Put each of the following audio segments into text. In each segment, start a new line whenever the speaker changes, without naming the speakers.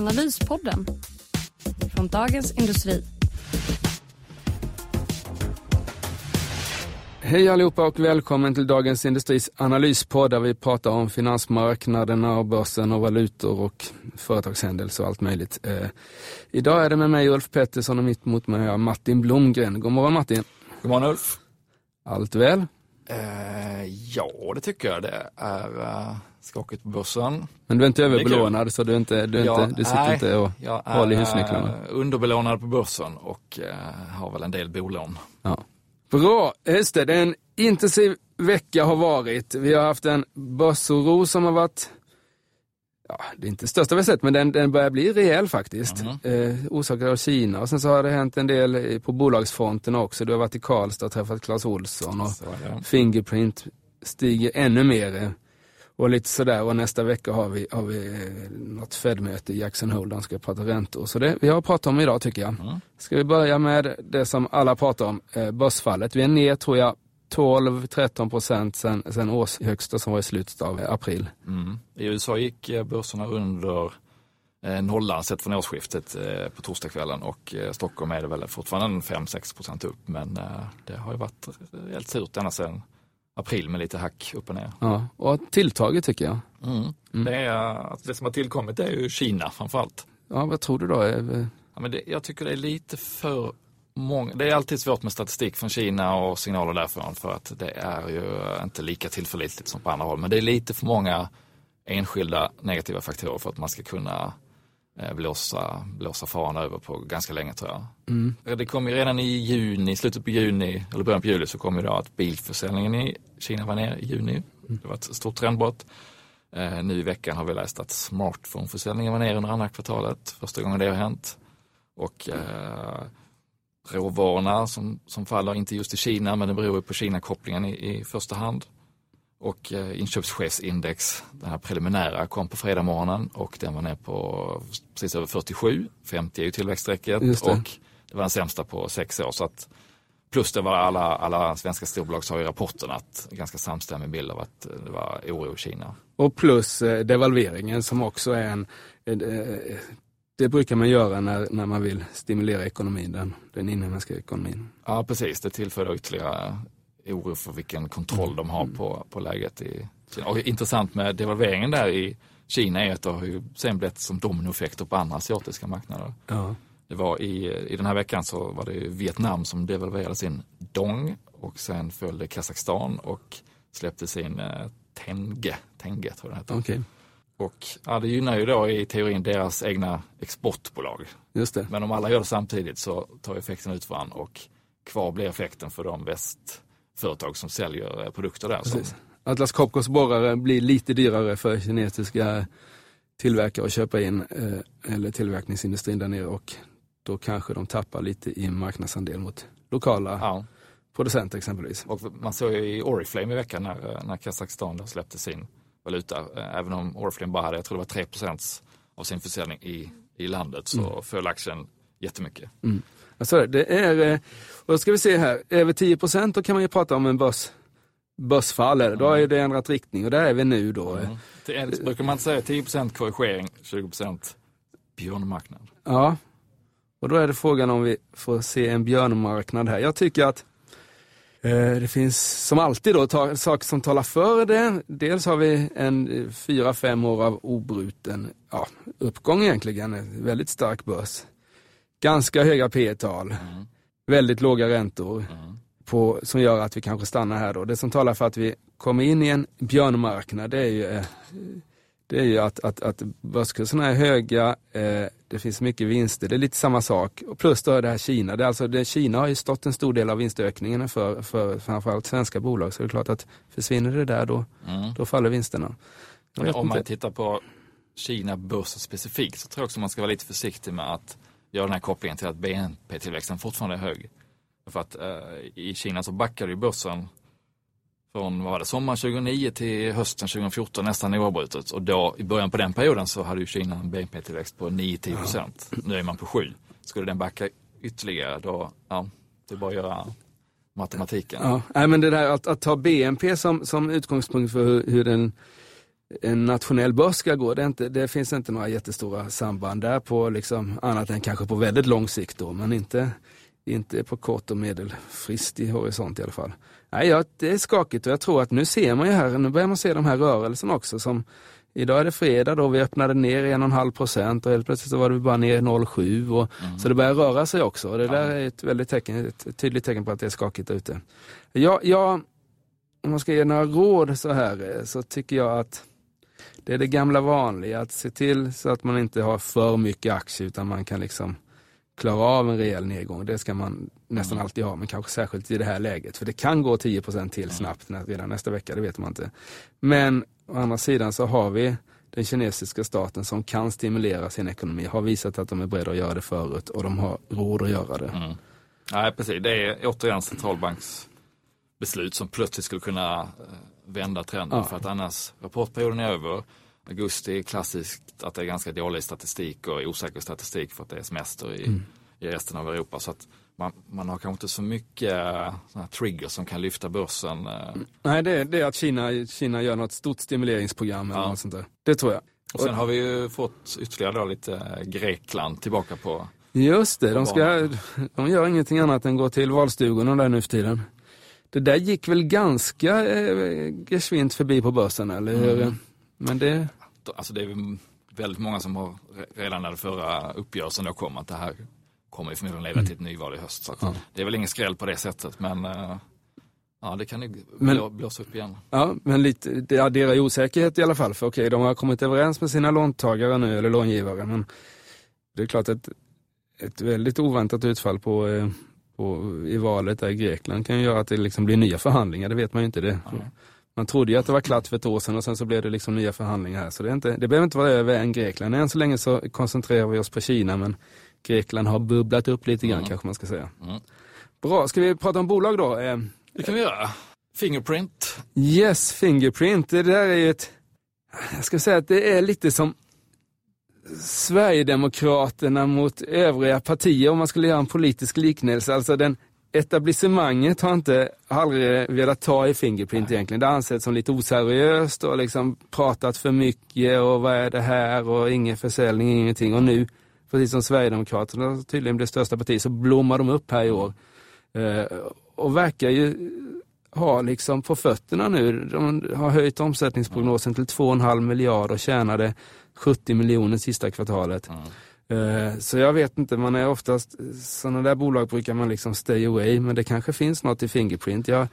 Analyspodden från Dagens Industri.
Hej allihopa och välkommen till Dagens Industris analyspodd där vi pratar om finansmarknaderna och börsen och valutor och företagshändelser och allt möjligt. Eh, idag är det med mig Ulf Pettersson och mitt mot mig Martin Blomgren. God morgon Martin.
God morgon Ulf.
Allt väl?
Eh, ja, det tycker jag. Det är uh, skakigt på börsen.
Men du är inte överbelånad så du, är inte, du, är
jag,
inte, du sitter
nej,
inte och
jag
håller i
är
husnycklarna?
uh, underbelånad på börsen och uh, har väl en del bolån.
Ja. Bra, just det. Det är en intensiv vecka har varit. Vi har haft en börsoro som har varit, ja, det är inte största vi har sett, men den, den börjar bli rejäl faktiskt.
Mhm.
Eh, orsakad av Kina. Och sen så har det hänt en del eh, på bolagsfronten också. Du har varit i Karlstad och träffat Clas Ohlson och
Så, ja.
Fingerprint stiger ännu mer. Och lite sådär och nästa vecka har vi, har vi eh, något Fed-möte i Jackson Hole där de ska prata räntor. Så det vi har pratat om idag tycker jag.
Mm.
Ska vi börja med det som alla pratar om, eh, börsfallet. Vi är ner tror jag 12-13 procent sen, sen årshögsta som var i slutet av eh, april.
Mm. I USA gick börserna under nollan sett från årsskiftet på torsdagskvällen och Stockholm är det väl fortfarande 5-6 procent upp men det har ju varit helt surt ända sedan april med lite hack upp och ner.
Ja, och tilltaget tycker jag.
Mm. Det, är, alltså det som har tillkommit är ju Kina framförallt.
Ja, vad tror du då?
Ja, men det, jag tycker det är lite för många. Det är alltid svårt med statistik från Kina och signaler därifrån för att det är ju inte lika tillförlitligt som på andra håll. Men det är lite för många enskilda negativa faktorer för att man ska kunna blåsa, blåsa faran över på ganska länge tror jag.
Mm.
Det kom ju redan i juni, slutet på juni eller början på juli så kom ju då att bilförsäljningen i Kina var ner i juni. Det var ett stort trendbrott. Eh, nu i veckan har vi läst att smartphoneförsäljningen var ner under andra kvartalet, första gången det har hänt. Och eh, råvarorna som, som faller, inte just i Kina, men det beror ju på Kina-kopplingen i, i första hand. Och eh, inköpschefsindex, den här preliminära, kom på fredag morgonen och den var ner på precis över 47. 50 är ju tillväxtstrecket
det.
och det var den sämsta på sex år. Så att, plus det var alla, alla svenska storbolag sa i rapporten att ganska samstämmig bild av att eh, det var oro i Kina.
Och plus eh, devalveringen som också är en, det brukar man göra när, när man vill stimulera ekonomin, den, den inhemska ekonomin.
Ja precis, det tillför ytterligare oro för vilken kontroll de har på, på läget i Kina. Och intressant med devalveringen där i Kina är att det har ju sen blivit som dominoeffekter på andra asiatiska marknader.
Ja.
Det var i, i den här veckan så var det Vietnam som devalverade sin dong och sen följde Kazakstan och släppte sin eh, tenge, tenge tror jag den heter.
Okej,
Och ja, det gynnar ju då i teorin deras egna exportbolag.
just det.
Men om alla gör det samtidigt så tar effekten ut varandra och kvar blir effekten för de västföretag som säljer eh, produkter där. Som,
Precis. Atlas Copcos borrare blir lite dyrare för kinesiska tillverkare att köpa in, eh, eller tillverkningsindustrin där nere och då kanske de tappar lite i marknadsandel mot lokala
ja.
producenter exempelvis.
Och man såg ju i Oriflame i veckan när, eh, när Kazakstan släppte sin valuta, även om Oriflame bara hade, jag tror det var 3% av sin försäljning i, i landet, så föll aktien jättemycket.
Alltså, det är, eh, och ska vi se här, över 10 procent då kan man ju prata om en börs, börsfall, eller? då ju det ändrat riktning och där är vi nu då. eh.
Det är, brukar man säga 10% korrigering, 20% björnmarknad.
Ja, och då är det frågan om vi får se en björnmarknad här. Jag tycker att eh, det finns som alltid då saker som talar för det. Dels har vi en eh, fyra, fem år av obruten ja, uppgång egentligen, en väldigt stark börs. Ganska höga P tal väldigt låga räntor på, som gör att vi kanske stannar här då. Det som talar för att vi kommer in i en björnmarknad det är ju, eh, det är ju att, att, att börskurserna är höga, eh, det finns mycket vinster, det är lite samma sak. Och plus då är det här Kina, det är alltså, det, Kina har ju stått en stor del av vinstökningen för, för framförallt svenska bolag, så det är klart att försvinner det där då,
Mm.
då faller vinsterna.
Om man tittar på Kina börsen specifikt så tror jag också man ska vara lite försiktig med att göra den här kopplingen till att BNP-tillväxten fortfarande är hög. För att eh, i Kina så backade ju börsen från vad var det, sommaren 2009 till hösten 2014 nästan oavbrutet. Och då i början på den perioden så hade ju Kina en BNP-tillväxt på 9-10 procent. Ja. Nu är man på 7. Skulle den backa ytterligare då, ja, det är bara att göra matematiken.
Ja, Nej, men det där att, att ta BNP som, som utgångspunkt för hur, hur den, en nationell börs ska gå, det, inte, det, finns inte några jättestora samband där på liksom, annat än kanske på väldigt lång sikt då, men inte, inte på kort och medelfristig horisont i alla fall. Nej, ja, det är skakigt och jag tror att nu ser man ju här, nu börjar man se de här rörelserna också som Idag är det fredag då, vi öppnade ner 1,5 procent och helt plötsligt så var det bara ner 0,7 och mm. så det börjar röra sig också. Och det där är ett väldigt tecken, ett tydligt tecken på att det är skakigt där ute. Jag, jag, om man ska ge några råd så här eh, så tycker jag att det är det gamla vanliga, att se till så att man inte har för mycket aktier utan man kan liksom klara av en rejäl nedgång. Det ska man nästan mm. alltid ha, men kanske särskilt i det här läget. För det kan gå 10% till snabbt redan nästa vecka, det vet man inte. Men å andra sidan så har vi den kinesiska staten som kan stimulera sin ekonomi, har visat att de är beredda att göra det förut och de har råd att göra det. Mm.
Nej, precis. Det är återigen centralbanksbeslut som plötsligt skulle kunna eh, vända trenden ja. för att annars rapportperioden är över. Augusti är klassiskt att det är ganska dålig statistik och osäker statistik för att det är semester i, mm. i resten av Europa. Så att man, man har kanske inte så mycket såna triggers som kan lyfta börsen. Eh.
Nej, det är, det är att Kina, Kina gör något stort stimuleringsprogram eller ja. något sånt där. Det tror jag.
Och sen har vi ju fått ytterligare då lite Grekland tillbaka på
Just det, de, ska, de gör ingenting annat än gå till valstugorna där nu för tiden. Det där gick väl ganska eh, gesvint förbi på börsen, eller hur? Mm. Men det...
Alltså det är väldigt många som har redan när förra uppgörelsen då kom att det här kommer ju förmodligen leda till ett nyval i höst. Så ja. Det är väl ingen skräll på det sättet men uh, ja, det kan ju men, blåsa upp igen.
Ja, men lite, det adderar ju osäkerhet i alla fall. För okej, de har kommit överens med sina låntagare nu, eller långivare. Men det är klart att ett väldigt oväntat utfall på, på, i valet där i Grekland kan ju göra att det liksom blir nya förhandlingar, det vet man ju inte. det. Ja. Man trodde ju att det var klart för ett år sedan och sen så blev det liksom nya förhandlingar här. Så det, är inte, det behöver inte vara över än Grekland. Än så länge så koncentrerar vi oss på Kina men Grekland har bubblat upp lite grann mm. kanske man ska säga. Mm. Bra, ska vi prata om bolag då? Eh,
det kan vi göra. Fingerprint.
Yes, Fingerprint. Det där är ju ett, jag ska säga att det är lite som Sverigedemokraterna mot övriga partier om man skulle göra en politisk liknelse. Alltså den etablissemanget har inte aldrig velat ta i Fingerprint Nej. egentligen. Det har ansetts som lite oseriöst och liksom pratat för mycket och vad är det här och ingen försäljning, ingenting. Och nu, precis som Sverigedemokraterna tydligen blir största parti, så blommar de upp här i år. Eh, och verkar ju ha liksom på fötterna nu. De har höjt omsättningsprognosen till 2,5 miljarder och tjänade 70 miljoner sista kvartalet. Mm. Eh, så jag vet inte, man är oftast, sådana där bolag brukar man liksom stay away, men det kanske finns något i Fingerprint. Jag,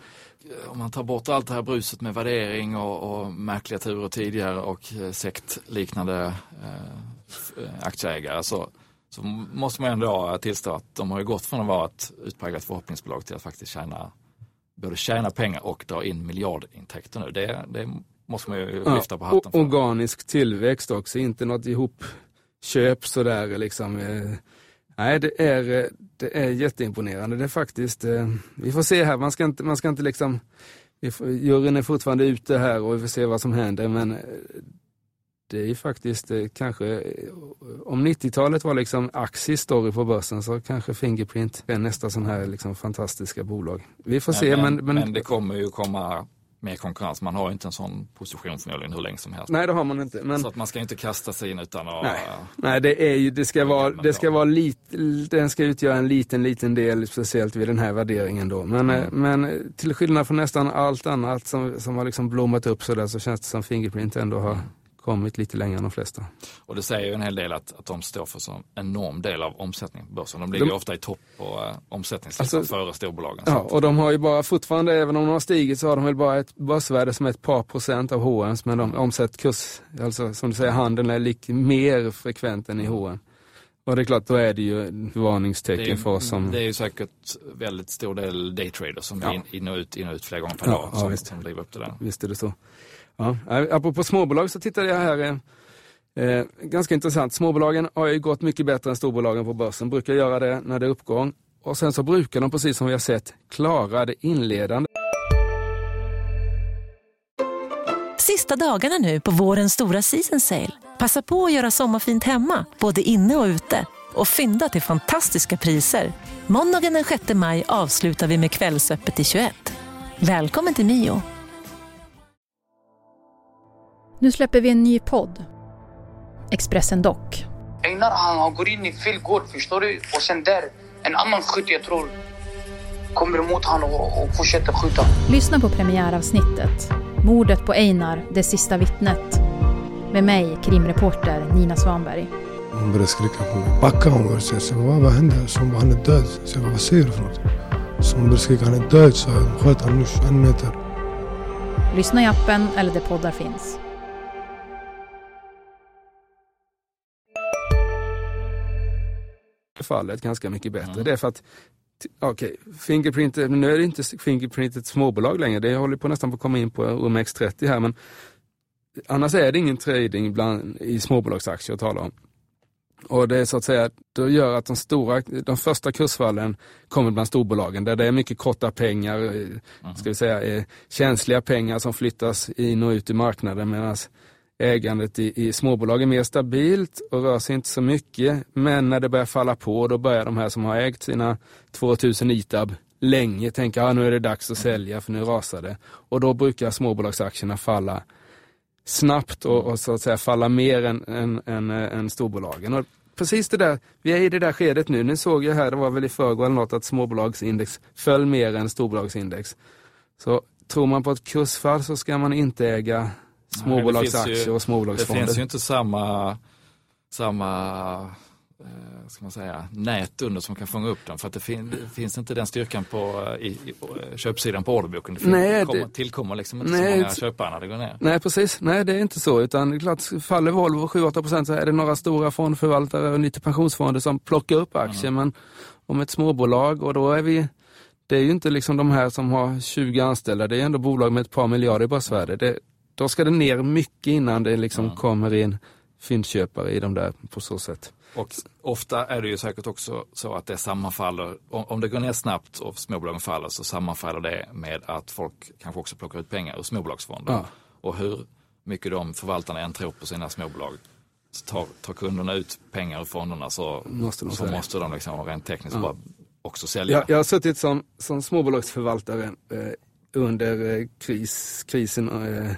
om man tar bort allt det här bruset med värdering och, och märkliga turer tidigare och eh, sektliknande eh, aktieägare så, så måste man ändå tillstå att de har gått från att vara ett utpräglat förhoppningsbolag till att faktiskt tjäna, både tjäna pengar och dra in miljardintäkter nu. Det, det måste man ju lyfta på hatten
för. Organisk tillväxt också, inte något ihop köp sådär liksom. Eh, nej, det är, eh, det är jätteimponerande. Det är faktiskt, eh, vi får se här, man ska inte, man ska inte liksom, juryn är fortfarande ute här och vi får se vad som händer men det är faktiskt kanske, om 90-talet var liksom Axis story på börsen så kanske Fingerprint är nästa sån här liksom fantastiska bolag. Vi får men, se men,
men, men det kommer ju komma mer konkurrens. Man har inte en sån position förmodligen hur länge som helst.
Nej, det har man inte. Men...
Så att man ska inte kasta sig in utan att...
Nej, Nej det är ju, det ska vara, det ska vara lite, den ska utgöra en liten, liten del, speciellt vid den här värderingen då. Men, mm. men till skillnad från nästan allt annat som, som har liksom blommat upp sådär så känns det som Fingerprint ändå har mm kommit lite längre än de flesta.
Och det säger ju en hel del att, att de står för en enorm del av omsättningen på börsen. De ligger de, ofta i topp på uh, omsättningslistan alltså, före storbolagen.
Ja, och de har ju bara fortfarande, även om de har stigit, så har de väl bara ett börsvärde som är ett par procent av H&M's men de omsätter kurs, alltså som du säger, handeln är lik, mer frekvent än i H&M. Och det är klart, då är det ju varningstecken är, för oss som...
Det är ju säkert väldigt stor del daytraders som ja. in, in, och ut, in och ut flera gånger per ja, dag ja, som, som driver upp det där.
Visst är det så. Ja, apropå småbolag så tittade jag här. Eh, eh, ganska intressant, småbolagen har ju gått mycket bättre än storbolagen på börsen, brukar göra det när det är uppgång. Och sen så brukar de, precis som vi har sett, klara det inledande.
Sista dagarna nu på vårens stora season sale. Passa på att göra sommarfint hemma, både inne och ute. Och fynda till fantastiska priser. Måndagen den 6 maj avslutar vi med Kvällsöppet i 21. Välkommen till Mio.
Nu släpper vi en ny podd. Expressen Dock.
Einar han, går in i fel gård, förstår du? Och sen där, en annan skytt jag tror kommer emot honom och, och fortsätter skjuta.
Lyssna på premiäravsnittet. Mordet på Einar, det sista vittnet. Med mig, krimreporter Nina Svanberg.
Hon började skrika på mig. Backa hon började säga. Vad, vad hände? Så hon bara, han är död. Så jag bara, vad säger du för något? Så hon började skrika, han är död. Så jag sköt honom nu 21 meter.
Lyssna i appen eller där poddar finns.
Fallet ganska mycket bättre. Det är för att, okej, Fingerprint, nu är det inte Fingerprint ett småbolag längre, det håller på nästan på att komma in på OMX30 här, men annars är det ingen trading bland, i småbolagsaktier att tala om. Och det är så att säga, det gör att de stora, de första kursfallen kommer bland storbolagen där det är mycket korta pengar, mm. ska vi säga, eh, känsliga pengar som flyttas in och ut i marknaden medan ägandet i, i småbolag är mer stabilt och rör sig inte så mycket. Men när det börjar falla på, då börjar de här som har ägt sina 2000 ITAB länge tänka att ah, nu är det dags att sälja för nu rasar det. Och då brukar småbolagsaktierna falla snabbt och, och så att säga falla mer än, än, än, eh, än storbolagen. Och precis det där, vi är i det där skedet nu. Nu såg jag här, det var väl i förrgår eller något, att småbolagsindex föll mer än storbolagsindex. Så tror man på ett kursfall så ska man inte äga småbolagsaktier och småbolagsfonder.
Det finns ju inte samma, samma eh, ska man säga, nät under som kan fånga upp den. För att det, fin det finns inte den styrkan på, i, i, köpsidan på orderboken. Det, nej, kommer, det tillkommer liksom inte nej, så många köpare när det går ner.
Nej precis, nej det är inte så. Utan klart, faller Volvo 7-8% så är det några stora fondförvaltare och lite pensionsfonder som plockar upp aktier. Mm. Men om ett småbolag och då är vi det är ju inte liksom de här som har 20 anställda, det är ändå bolag med ett par miljarder i börsvärde. Det, då ska det ner mycket innan det liksom mm. kommer in fyndköpare i de där på så sätt.
Och ofta är det ju säkert också så att det sammanfaller, om det går ner snabbt och småbolagen faller så sammanfaller det med att folk kanske också plockar ut pengar ur småbolagsfonder. Ja. Och hur mycket de förvaltarna än tror på sina småbolag så tar, tar kunderna ut pengar ur fonderna så måste de, så måste de liksom rent tekniskt ja. bara också sälja.
Jag, jag har suttit som, som småbolagsförvaltare eh, under eh, kris, krisen eh,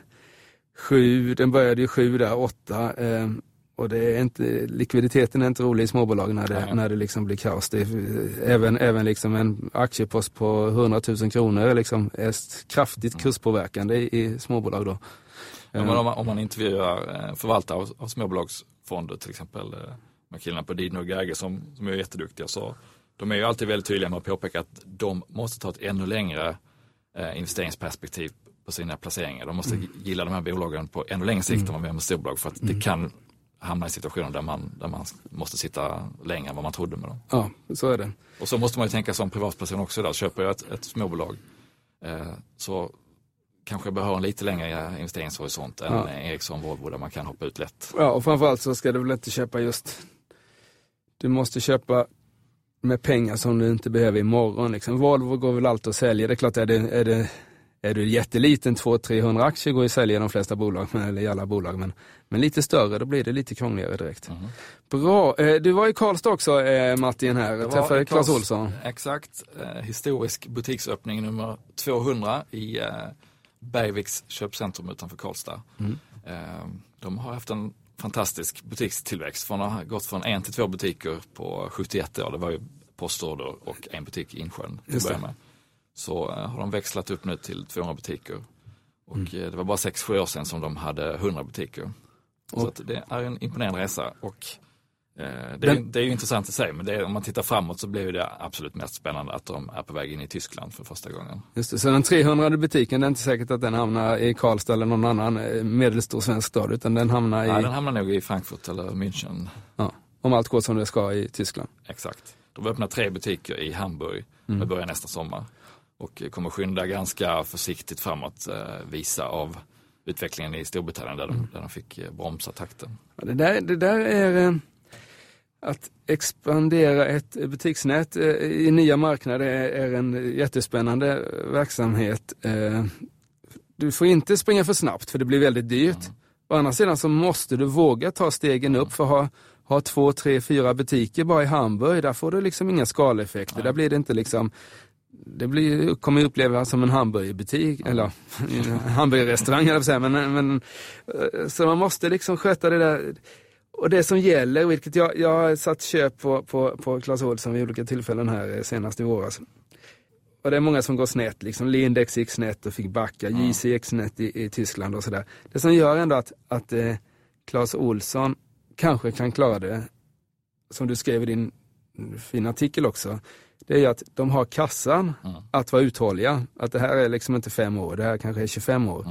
sju, den började ju sju där, åtta. Eh, och det är inte, likviditeten är inte rolig i småbolag när det, när det liksom blir kaos. Det även även liksom en aktiepost på 100 000 kronor är, liksom, är kraftigt mm. kurspåverkande i, i småbolag. Då.
Ja, men om, man, om man intervjuar eh, förvaltare av, av småbolagsfonder till exempel, eh, med killarna på Dino och Gage som, som är jätteduktiga, så de är ju alltid väldigt tydliga med att påpeka att de måste ta ett ännu längre eh, investeringsperspektiv på sina placeringar. De måste mm. gilla de här bolagen på ännu längre sikt mm. än vad man med storbolag för att mm. det kan hamna i situationer där man, där man måste sitta längre än vad man trodde med dem.
Ja, så är det.
Och så måste man ju tänka som privatperson också. Där. Köper jag ett, ett småbolag eh, så kanske jag behöver en lite längre investeringshorisont än ja. Ericsson Volvo där man kan hoppa ut lätt.
Ja, och framförallt så ska du väl inte köpa just, du måste köpa med pengar som du inte behöver imorgon. Liksom. Volvo går väl alltid att sälja. Det är klart, är det, är det är du jätteliten, 200-300 aktier går ju att sälja i de flesta bolag, eller i alla bolag. Men, men lite större, då blir det lite krångligare direkt. Mm. Bra, eh, du var i Karlstad också eh, Martin här, och träffade Clas Olsson.
Exakt, eh, historisk butiksöppning nummer 200 i Bergviks köpcentrum utanför Karlstad. Mm. De har haft en fantastisk butikstillväxt, från att ha gått från en till två butiker på 71 år. Det var ju postorder och en butik i Insjön börja med så eh, har de växlat upp nu till 200 butiker. Och mm. Eh, det var bara 6-7 år sedan som de hade 100 butiker. Och. Så det är en imponerande resa. Och eh, det, är, det är ju intressant i sig, men är, om man tittar framåt så blir det absolut mest spännande att de är på väg in i Tyskland för första gången.
Just det, så den 300 butiken, det är inte säkert att den hamnar i Karlstad eller någon annan medelstor svensk stad, utan den hamnar i...
Ja, den hamnar nog i Frankfurt eller München.
Ja, om allt går som det ska i Tyskland.
Exakt. De öppnar tre butiker i Hamburg mm. med början nästa sommar och kommer skynda ganska försiktigt framåt, eh, visa av utvecklingen i Storbritannien där de, där de fick eh, bromsa takten.
Ja, Det där, det där är eh, att expandera ett butiksnät i nya marknader är, en jättespännande verksamhet. Du får inte springa för snabbt för det blir väldigt dyrt. Å andra sidan så måste du våga ta stegen upp för att ha, ha två, tre, fyra butiker bara i Hamburg. Där får du liksom inga skaleffekter. Där blir det inte liksom det blir, kommer upplevas som en hamburgerbutik, eller hamburgerrestaurang eller säga, men, men eh, så man måste liksom sköta det där. Och det som gäller, vilket jag, jag har satt köp på, på, på Clas Ohlson vid olika tillfällen här eh, senast i våras. Och det är många som går snett, liksom Lindex gick snett och fick backa, JC gick snett i, i Tyskland och sådär. Det som gör ändå att, att eh, Clas Ohlson kanske kan klara det, som du skrev i din fina artikel också, det är att de har kassan att vara uthålliga. Att det här är liksom inte fem år, det här kanske är 25 år.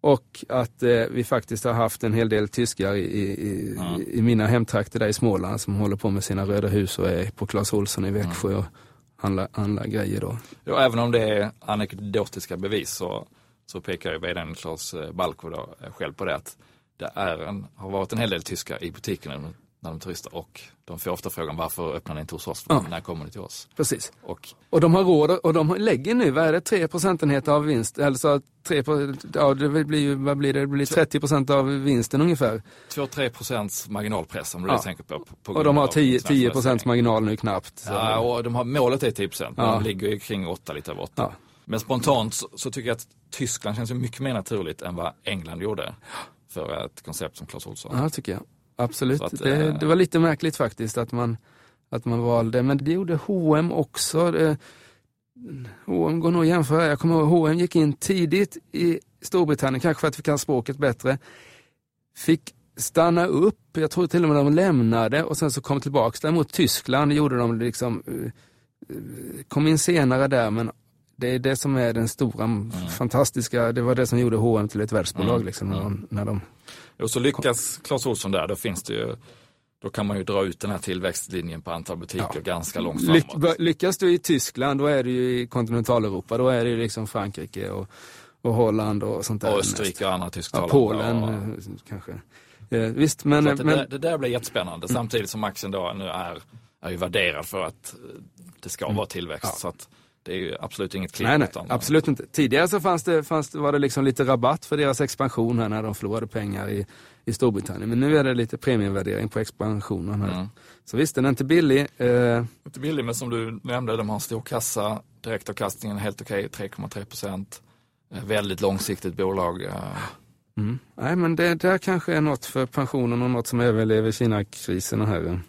Och att eh, vi faktiskt har haft en hel del tyskar i, i, i, i mina hemtrakter där i Småland som håller på med sina röda hus och är på Clas Ohlson i Växjö och handlar, handlar grejer då.
Ja, även om det är anekdotiska bevis så, så pekar ju vdn Claes eh, Balko då eh, själv på det att det är en, har varit en hel del tyskar i butikerna när de turistar och de får ofta frågan varför öppnar ni inte hos oss?
Ja.
När kommer ni till oss?
Precis.
Och
Och de har råd och de lägger nu, vad är det, 3 procentenheter av vinst, eller så 3 på, ja det blir ju, vad blir det, det blir 30 procent av vinsten ungefär.
2-3 procents marginalpress om du
Ja.
tänker på. på
Och de har
av
10, 10
internationalisering.
procents marginal nu knappt. Så.
Ja, och de har, målet är 10 procent, men
Ja.
de ligger ju kring 8, lite över 8.
Ja.
Men spontant så, så tycker jag att Tyskland känns mycket mer naturligt än vad England gjorde för ett koncept som Clas Ohlson.
Ja, tycker jag. Absolut.
Att,
det,
eh,
det var lite märkligt faktiskt att man, att man valde, men det gjorde H&M också. Det, H&M går nog att jämföra. Jag kommer ihåg H&M gick in tidigt i Storbritannien, kanske för att vi kan språket bättre. Fick stanna upp, jag tror till och med de lämnade och sen så kom tillbaks. Däremot Tyskland gjorde de liksom, eh, eh, kom in senare där men det är det som är den stora, fantastiska, det var det som gjorde H&M till ett världsbolag
Mm.
liksom, när de, när de
Och så lyckas Clas Ohlson där, då finns det ju då kan man ju dra ut den här tillväxtlinjen på antal butiker
Ja.
ganska långt framåt.
lyckas du i Tyskland, då är du ju i kontinentaleuropa. Då är det ju liksom Frankrike och, och Holland och sånt där.
Och Österrike och andra
Ja,
tysktalande.
Polen
Ja.
eh, kanske. Eh, visst, men...
Det,
men
där, det där blir jättespännande samtidigt som aktien då nu är, är ju värderad för att eh, det ska vara tillväxt.
Mm. Ja.
Så att det är ju absolut inget klipp.
nej, nej,
utan-
absolut inte. Tidigare så fanns det, fanns det, var det liksom lite rabatt för deras expansion här när de förlorade pengar i, i Storbritannien. Men nu är det lite premiumvärdering på expansionen här.
Mm.
Så visst, den är inte billig. Eh,
Inte billig, men som du nämnde, de har en stor kassa, direktavkastningen är helt okej, 3,3 procent. Eh, Väldigt långsiktigt bolag. eh,
mm. Nej, men det där kanske är något för pensionen och något som överlever Kina-krisen här.
Mm.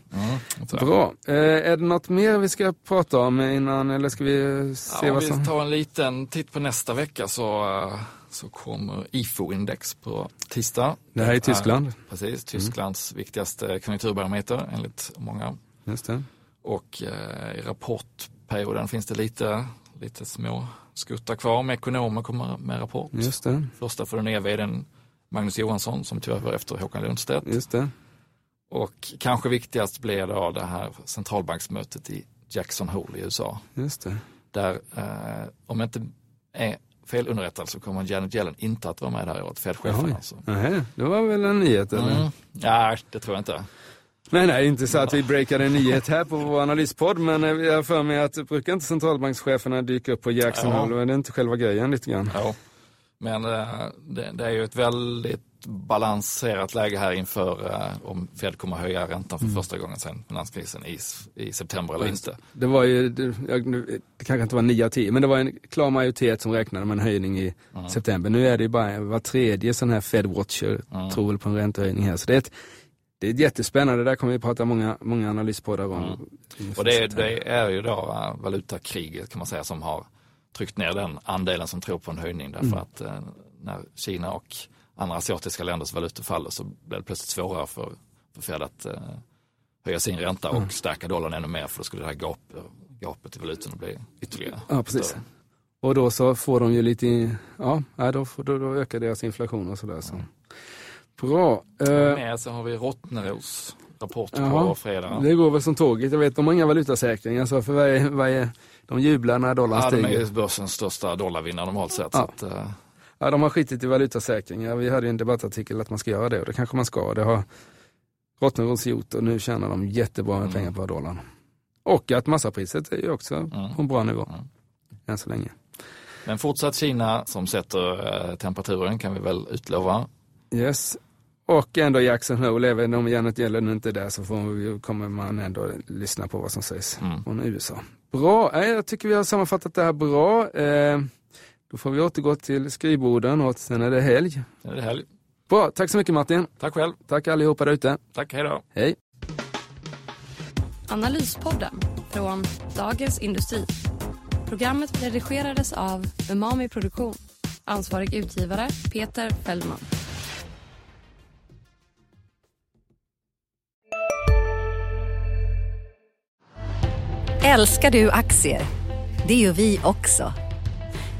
Bra. Eh, är det något mer vi ska prata om innan, eller ska vi eh, se
Ja,
vad
vi
som...
tar en liten titt på nästa vecka så, eh, så kommer IFO-index på tisdag.
Det här är
är-
Tyskland.
Precis, Tysklands viktigaste konjunkturbarometer enligt många.
Just det.
Och eh, i rapportperioden finns det lite, lite små skuttar kvar med ekonomer kommer med rapport.
Just det.
Första för den nya vdn Magnus Johansson som tog över efter Håkan Lundstedt.
Just det.
Och kanske viktigast blir då det här centralbanksmötet i Jackson Hole i USA.
Just det.
Där, eh, om jag inte är felunderrättad så kommer Janet Yellen inte att vara med det här året, Fed-chefen alltså.
Nej, det var väl en nyhet eller?
Mm. Ja, det tror jag inte.
Nej, nej, inte så att vi breakade en nyhet här på vår analyspodd, men eh, jag har för mig att brukar inte centralbankscheferna dyka upp på Jackson
Ja.
Hole? Är det inte själva grejen lite grann?
Ja. Men eh, det, det är ju ett väldigt balanserat läge här inför eh, om Fed kommer höja räntan för första gången sedan finanskrisen i, i september eller inte.
Det var ju, det, jag, det kanske inte var 9 av 10, men det var en klar majoritet som räknade med en höjning i september. Nu är det ju bara var tredje sån här Fed-watcher tror väl på en räntehöjning här. Så det är ett, det är jättespännande, där kommer vi prata många, många analyspoddar om. inför
Och det, det är ju då eh, valutakriget kan man säga som har tryckt ner den andelen som tror på en höjning därför att eh, när Kina och andra asiatiska länders valutor faller så blir det plötsligt svårare för, för Fed att eh, höja sin ränta och stärka dollarn ännu mer för då skulle det här gap, gapet i valutorna bli ytterligare
Ja, precis.
större.
Och då så får de ju lite, ja, då, då, då ökar deras inflation och sådär. Så. Bra. Eh,
Med så har vi Rottneros rapport
Jaha.
på fredag.
det går väl som tåget. Jag vet, de har inga valutasäkringar så för varje, varje, de jublar när dollarn
Ja, de är
stiger.
börsens största dollarvinnare normalt sett. Så
Ja.
att, eh,
Ja, de har skitit i valutasäkring. Ja, vi hade en debattartikel att man ska göra det och det kanske man ska. Det har Rottneros gjort och nu tjänar de jättebra med
Mm.
pengar på dollarn. Och att massapriset är ju också
Mm.
på en bra nivå.
Mm.
Än så länge.
Men fortsatt Kina som sätter eh, temperaturen kan vi väl utlova.
Yes. Och ändå Jackson Hole, även om Janet Yellen inte är där så vi, kommer man ändå lyssna på vad som sägs
Mm.
från USA. Bra, jag tycker vi har sammanfattat det här bra. Eh, då får vi återgå till skrivborden och sen är det helg.
Nu är det helg.
Bra, tack så mycket Martin.
Tack själv.
Tack allihopa där ute.
Tack, hej då.
Hej.
Analyspodden från Dagens Industri. Programmet redigerades av Umami Produktion. Ansvarig utgivare Peter Fellman.
Älskar du aktier? Det gör vi också.